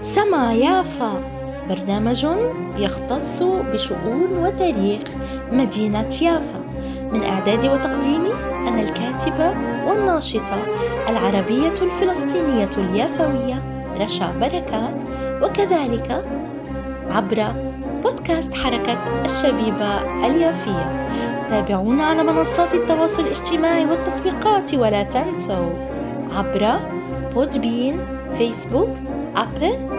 سما يافا. برنامج يختص بشؤون وتاريخ مدينة يافا. من إعداد وتقديمي أنا الكاتبة والناشطة العربية الفلسطينية اليافوية رشا بركات. وكذلك عبر بودكاست حركة الشبيبة اليافية. تابعونا على منصات التواصل الاجتماعي والتطبيقات ولا تنسوا عبر Podbean فيسبوك أبل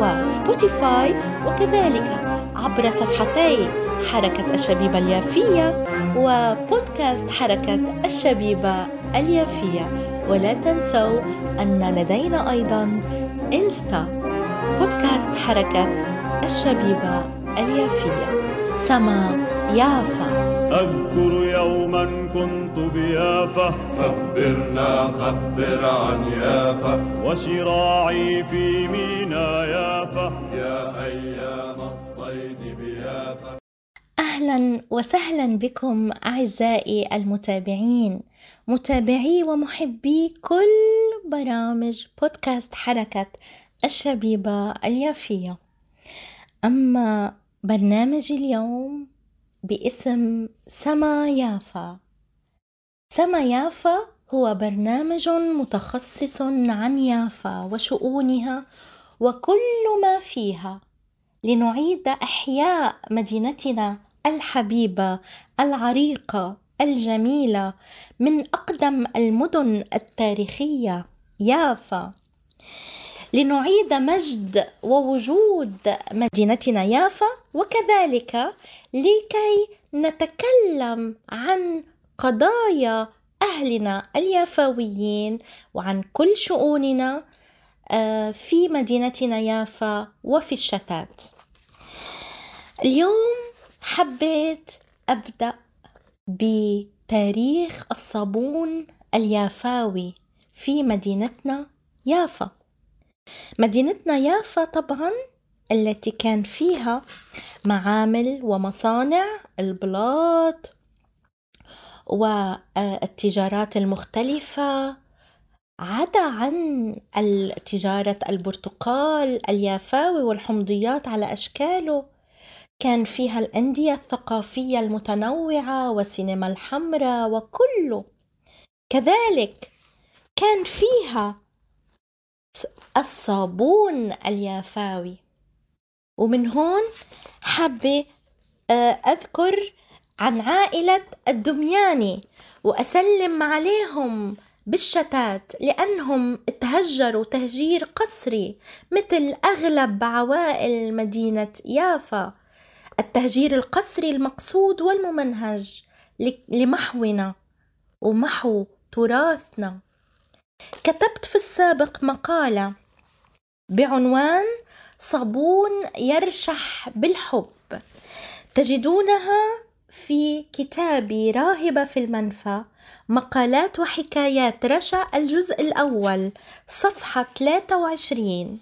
وسبوتيفاي وكذلك عبر صفحتي حركة الشبيبة اليافية وبودكاست حركة الشبيبة اليافية. ولا تنسوا أن لدينا أيضا إنستا بودكاست حركة الشبيبة اليافية. سما يافا. أذكر يوما كنت بيافا. خبرنا خبر عن يافا. وشراعي في مينا يافا. يا أيام الصيد بيافا. أهلا وسهلا بكم أعزائي المتابعين. متابعي ومحبي كل برامج بودكاست حركة الشبيبة اليافية. أما برنامج اليوم باسم سما يافا. سما يافا هو برنامج متخصص عن يافا وشؤونها وكل ما فيها. لنعيد أحياء مدينتنا الحبيبة العريقة الجميلة من أقدم المدن التاريخية يافا. لنعيد مجد ووجود مدينتنا يافا وكذلك لكي نتكلم عن قضايا أهلنا اليافاويين وعن كل شؤوننا آه، في مدينتنا يافا وفي الشتات. اليوم حبيت أبدأ بتاريخ الصابون اليافاوي في مدينتنا يافا. مدينتنا يافا طبعا التي كان فيها معامل ومصانع البلاط والتجارات المختلفة عدا عن تجارة البرتقال اليافاوي والحمضيات على أشكاله كان فيها الأندية الثقافية المتنوعة والسينما الحمراء وكله. كذلك كان فيها الصابون اليافاوي. ومن هون حابة آه، أذكر عن عائلة الدمياني وأسلم عليهم بالشتات لأنهم تهجروا تهجير قسري مثل أغلب عوائل مدينة يافا. التهجير القسري المقصود والممنهج لمحونا ومحو تراثنا. كتبت في السابق مقالة بعنوان صابون يرشح بالحب. تجدونها في كتابي راهبة في المنفى. مقالات وحكايات رشا الجزء الأول صفحة 23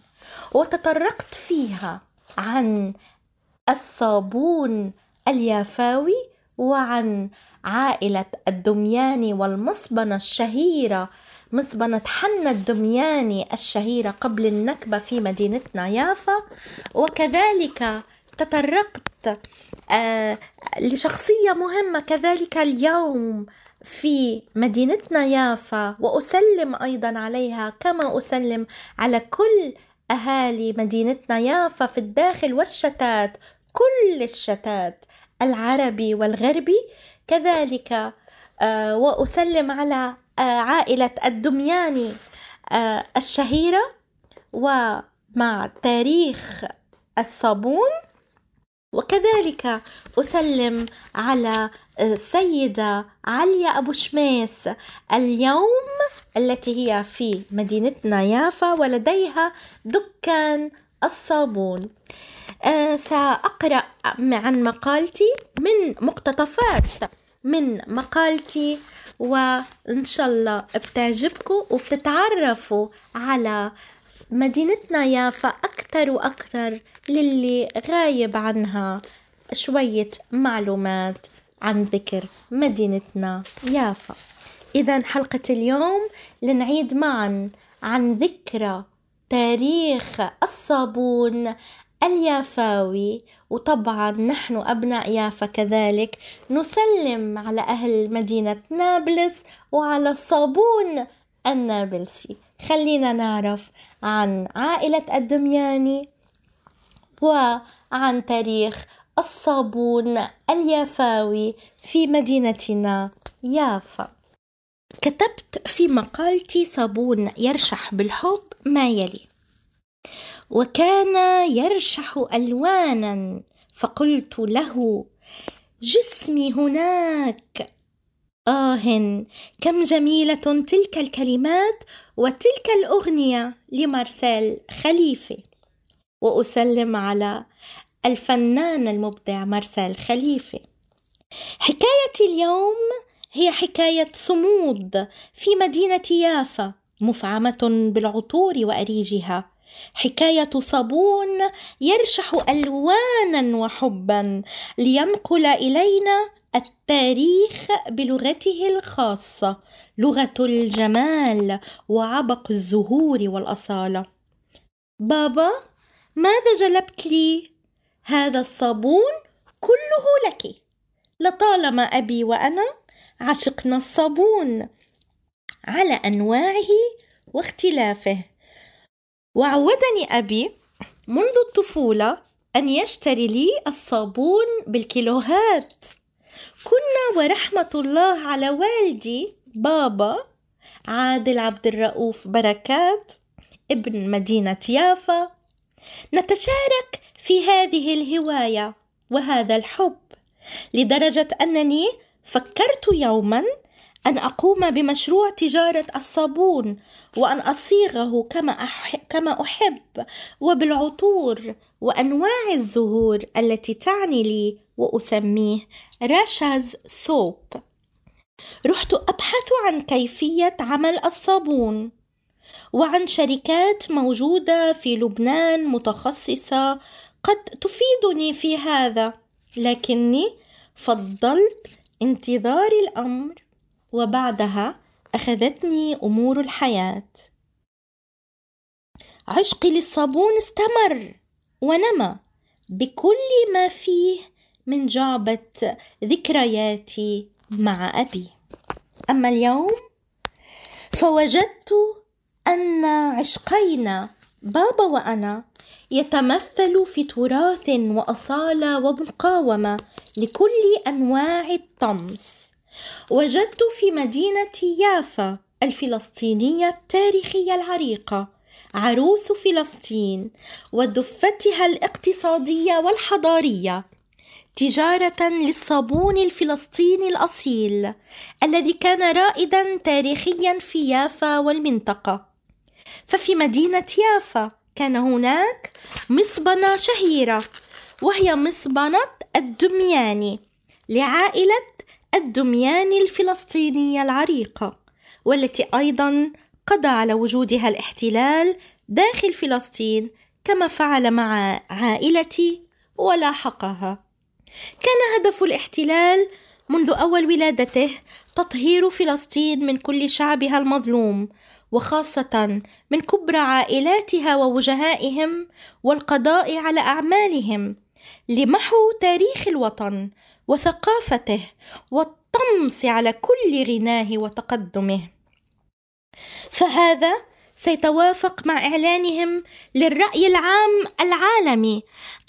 وتطرقت فيها عن الصابون اليافاوي وعن عائلة الدمياني والمصبنة الشهيرة. مصبنة حنا الدمياني الشهيرة قبل النكبة في مدينتنا يافا. وكذلك تطرقت آه لشخصية مهمة كذلك اليوم في مدينتنا يافا. وأسلم أيضا عليها كما أسلم على كل أهالي مدينتنا يافا في الداخل والشتات. كل الشتات العربي والغربي كذلك آه وأسلم على آه عائلة الدمياني آه الشهيرة ومع تاريخ الصابون. وكذلك أسلم على السيدة عليا أبو شميس. اليوم التي هي في مدينتنا يافا ولديها دكان الصابون. سأقرأ عن مقالتي من مقتطفات. من مقالتي وإن شاء الله بتعجبكم وبتتعرفوا على مدينتنا يافا أكتر وأكتر للي غايب عنها شوية معلومات عن ذكر مدينتنا يافا. إذا حلقة اليوم لنعيد معا عن ذكرى تاريخ الص الصابون اليافاوي وطبعا نحن أبناء يافا كذلك نسلم على أهل مدينة نابلس وعلى الصابون النابلسي. خلينا نعرف عن عائلة الدمياني وعن تاريخ الصابون اليافاوي في مدينتنا يافا. كتبت في مقالتي صابون يرشح بالحب ما يلي وكان يرشح ألوانا فقلت له جسمي هناك. آه كم جميلة تلك الكلمات وتلك الأغنية لمارسيل خليفة. وأسلم على الفنان المبدع مارسيل خليفة. حكايتي اليوم هي حكاية صمود في مدينة يافا مفعمة بالعطور وأريجها. حكاية صابون يرشح ألوانا وحبا لينقل إلينا التاريخ بلغته الخاصة لغة الجمال وعبق الزهور والأصالة. بابا ماذا جلبت لي؟ هذا الصابون كله لك. لطالما أبي وأنا عشقنا الصابون على أنواعه واختلافه. وعودني أبي منذ الطفولة أن يشتري لي الصابون بالكيلوهات. كنا ورحمة الله على والدي بابا عادل عبد الرؤوف بركات ابن مدينة يافا. نتشارك في هذه الهواية وهذا الحب لدرجة أنني فكرت يوما أن أقوم بمشروع تجارة الصابون وأن أصيغه كما أحب, كما أحب وبالعطور وأنواع الزهور التي تعني لي وأسميه رشاز سوب. رحت أبحث عن كيفية عمل الصابون وعن شركات موجودة في لبنان متخصصة قد تفيدني في هذا لكني فضلت انتظار الأمر. وبعدها أخذتني أمور الحياة. عشقي للصابون استمر ونمى بكل ما فيه من جعبة ذكرياتي مع أبي. أما اليوم فوجدت أن عشقينا بابا وأنا يتمثل في تراث وأصالة ومقاومة لكل أنواع الطمس وجدت في مدينة يافا الفلسطينية التاريخية العريقة عروس فلسطين ودفتها الاقتصادية والحضارية تجارة للصابون الفلسطيني الأصيل الذي كان رائدا تاريخيا في يافا والمنطقة. ففي مدينة يافا كان هناك مصبنة شهيرة وهي مصبنة الدمياني لعائلة الدمياني الفلسطينية العريقة والتي أيضا قضى على وجودها الاحتلال داخل فلسطين كما فعل مع عائلتي ولاحقها. كان هدف الاحتلال منذ أول ولادته تطهير فلسطين من كل شعبها المظلوم وخاصة من كبرى عائلاتها ووجهائهم والقضاء على أعمالهم لمحو تاريخ الوطن وثقافته والطمس على كل غناه وتقدمه. فهذا سيتوافق مع إعلانهم للرأي العام العالمي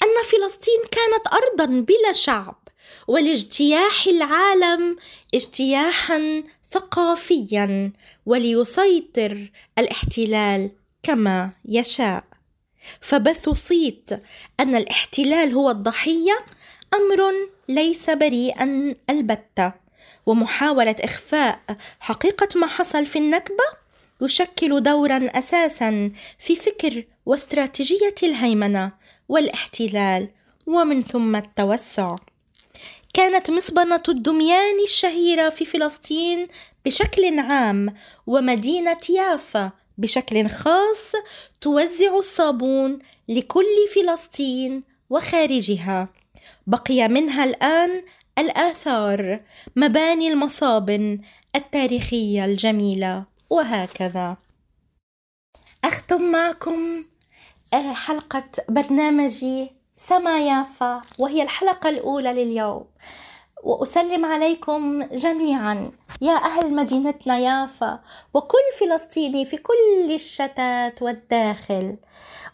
أن فلسطين كانت أرضا بلا شعب ولاجتياح العالم اجتياحا ثقافيا وليسيطر الاحتلال كما يشاء. فبث صيت أن الاحتلال هو الضحية أمر ليس بريئا البتة. ومحاولة إخفاء حقيقة ما حصل في النكبة يشكل دورا أساسا في فكر واستراتيجية الهيمنة والاحتلال ومن ثم التوسع. كانت مصبنة الدميان الشهيرة في فلسطين بشكل عام ومدينة يافا بشكل خاص توزع الصابون لكل فلسطين وخارجها. بقي منها الآن الآثار مباني المصابن التاريخية الجميلة وهكذا. أختم معكم آه، حلقة برنامجي سما يافا وهي الحلقة الأولى لليوم. وأسلم عليكم جميعا. يا أهل مدينتنا يافا وكل فلسطيني في كل الشتات والداخل.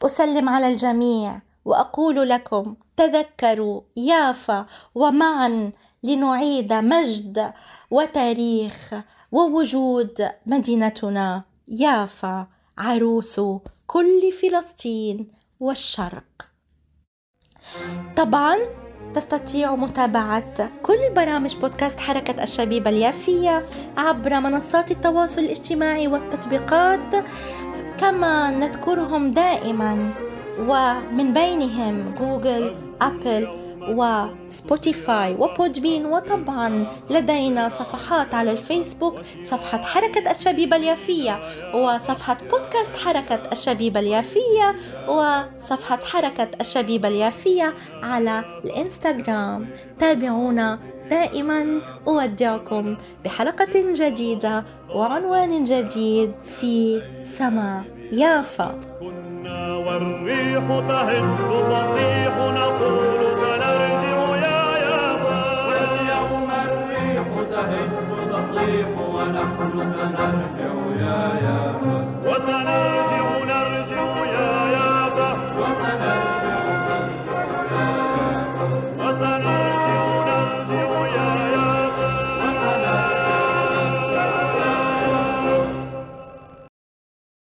أسلم على الجميع. وأقول لكم تذكروا يافا ومعا لنعيد مجد وتاريخ ووجود مدينتنا. يافا عروس كل فلسطين والشرق. طبعا تستطيع متابعة كل برامج بودكاست حركة الشبيبة اليافية عبر منصات التواصل الاجتماعي والتطبيقات كما نذكرهم دائما. ومن بينهم جوجل أبل وسبوتيفاي. و Podbean وطبعا لدينا صفحات على الفيسبوك صفحة حركة الشبيبة اليافية وصفحة بودكاست حركة الشبيبة اليافية وصفحة حركة الشبيبة اليافية على الإنستغرام. تابعونا دائما. أودعكم بحلقة جديدة وعنوان جديد في سما يافا. كنا والريح تهد تصيح نقول سنرجع يا يافا واليوم الريح تهب تصيح ونحن سنرجع يا يافا وسنرجع نرجع يا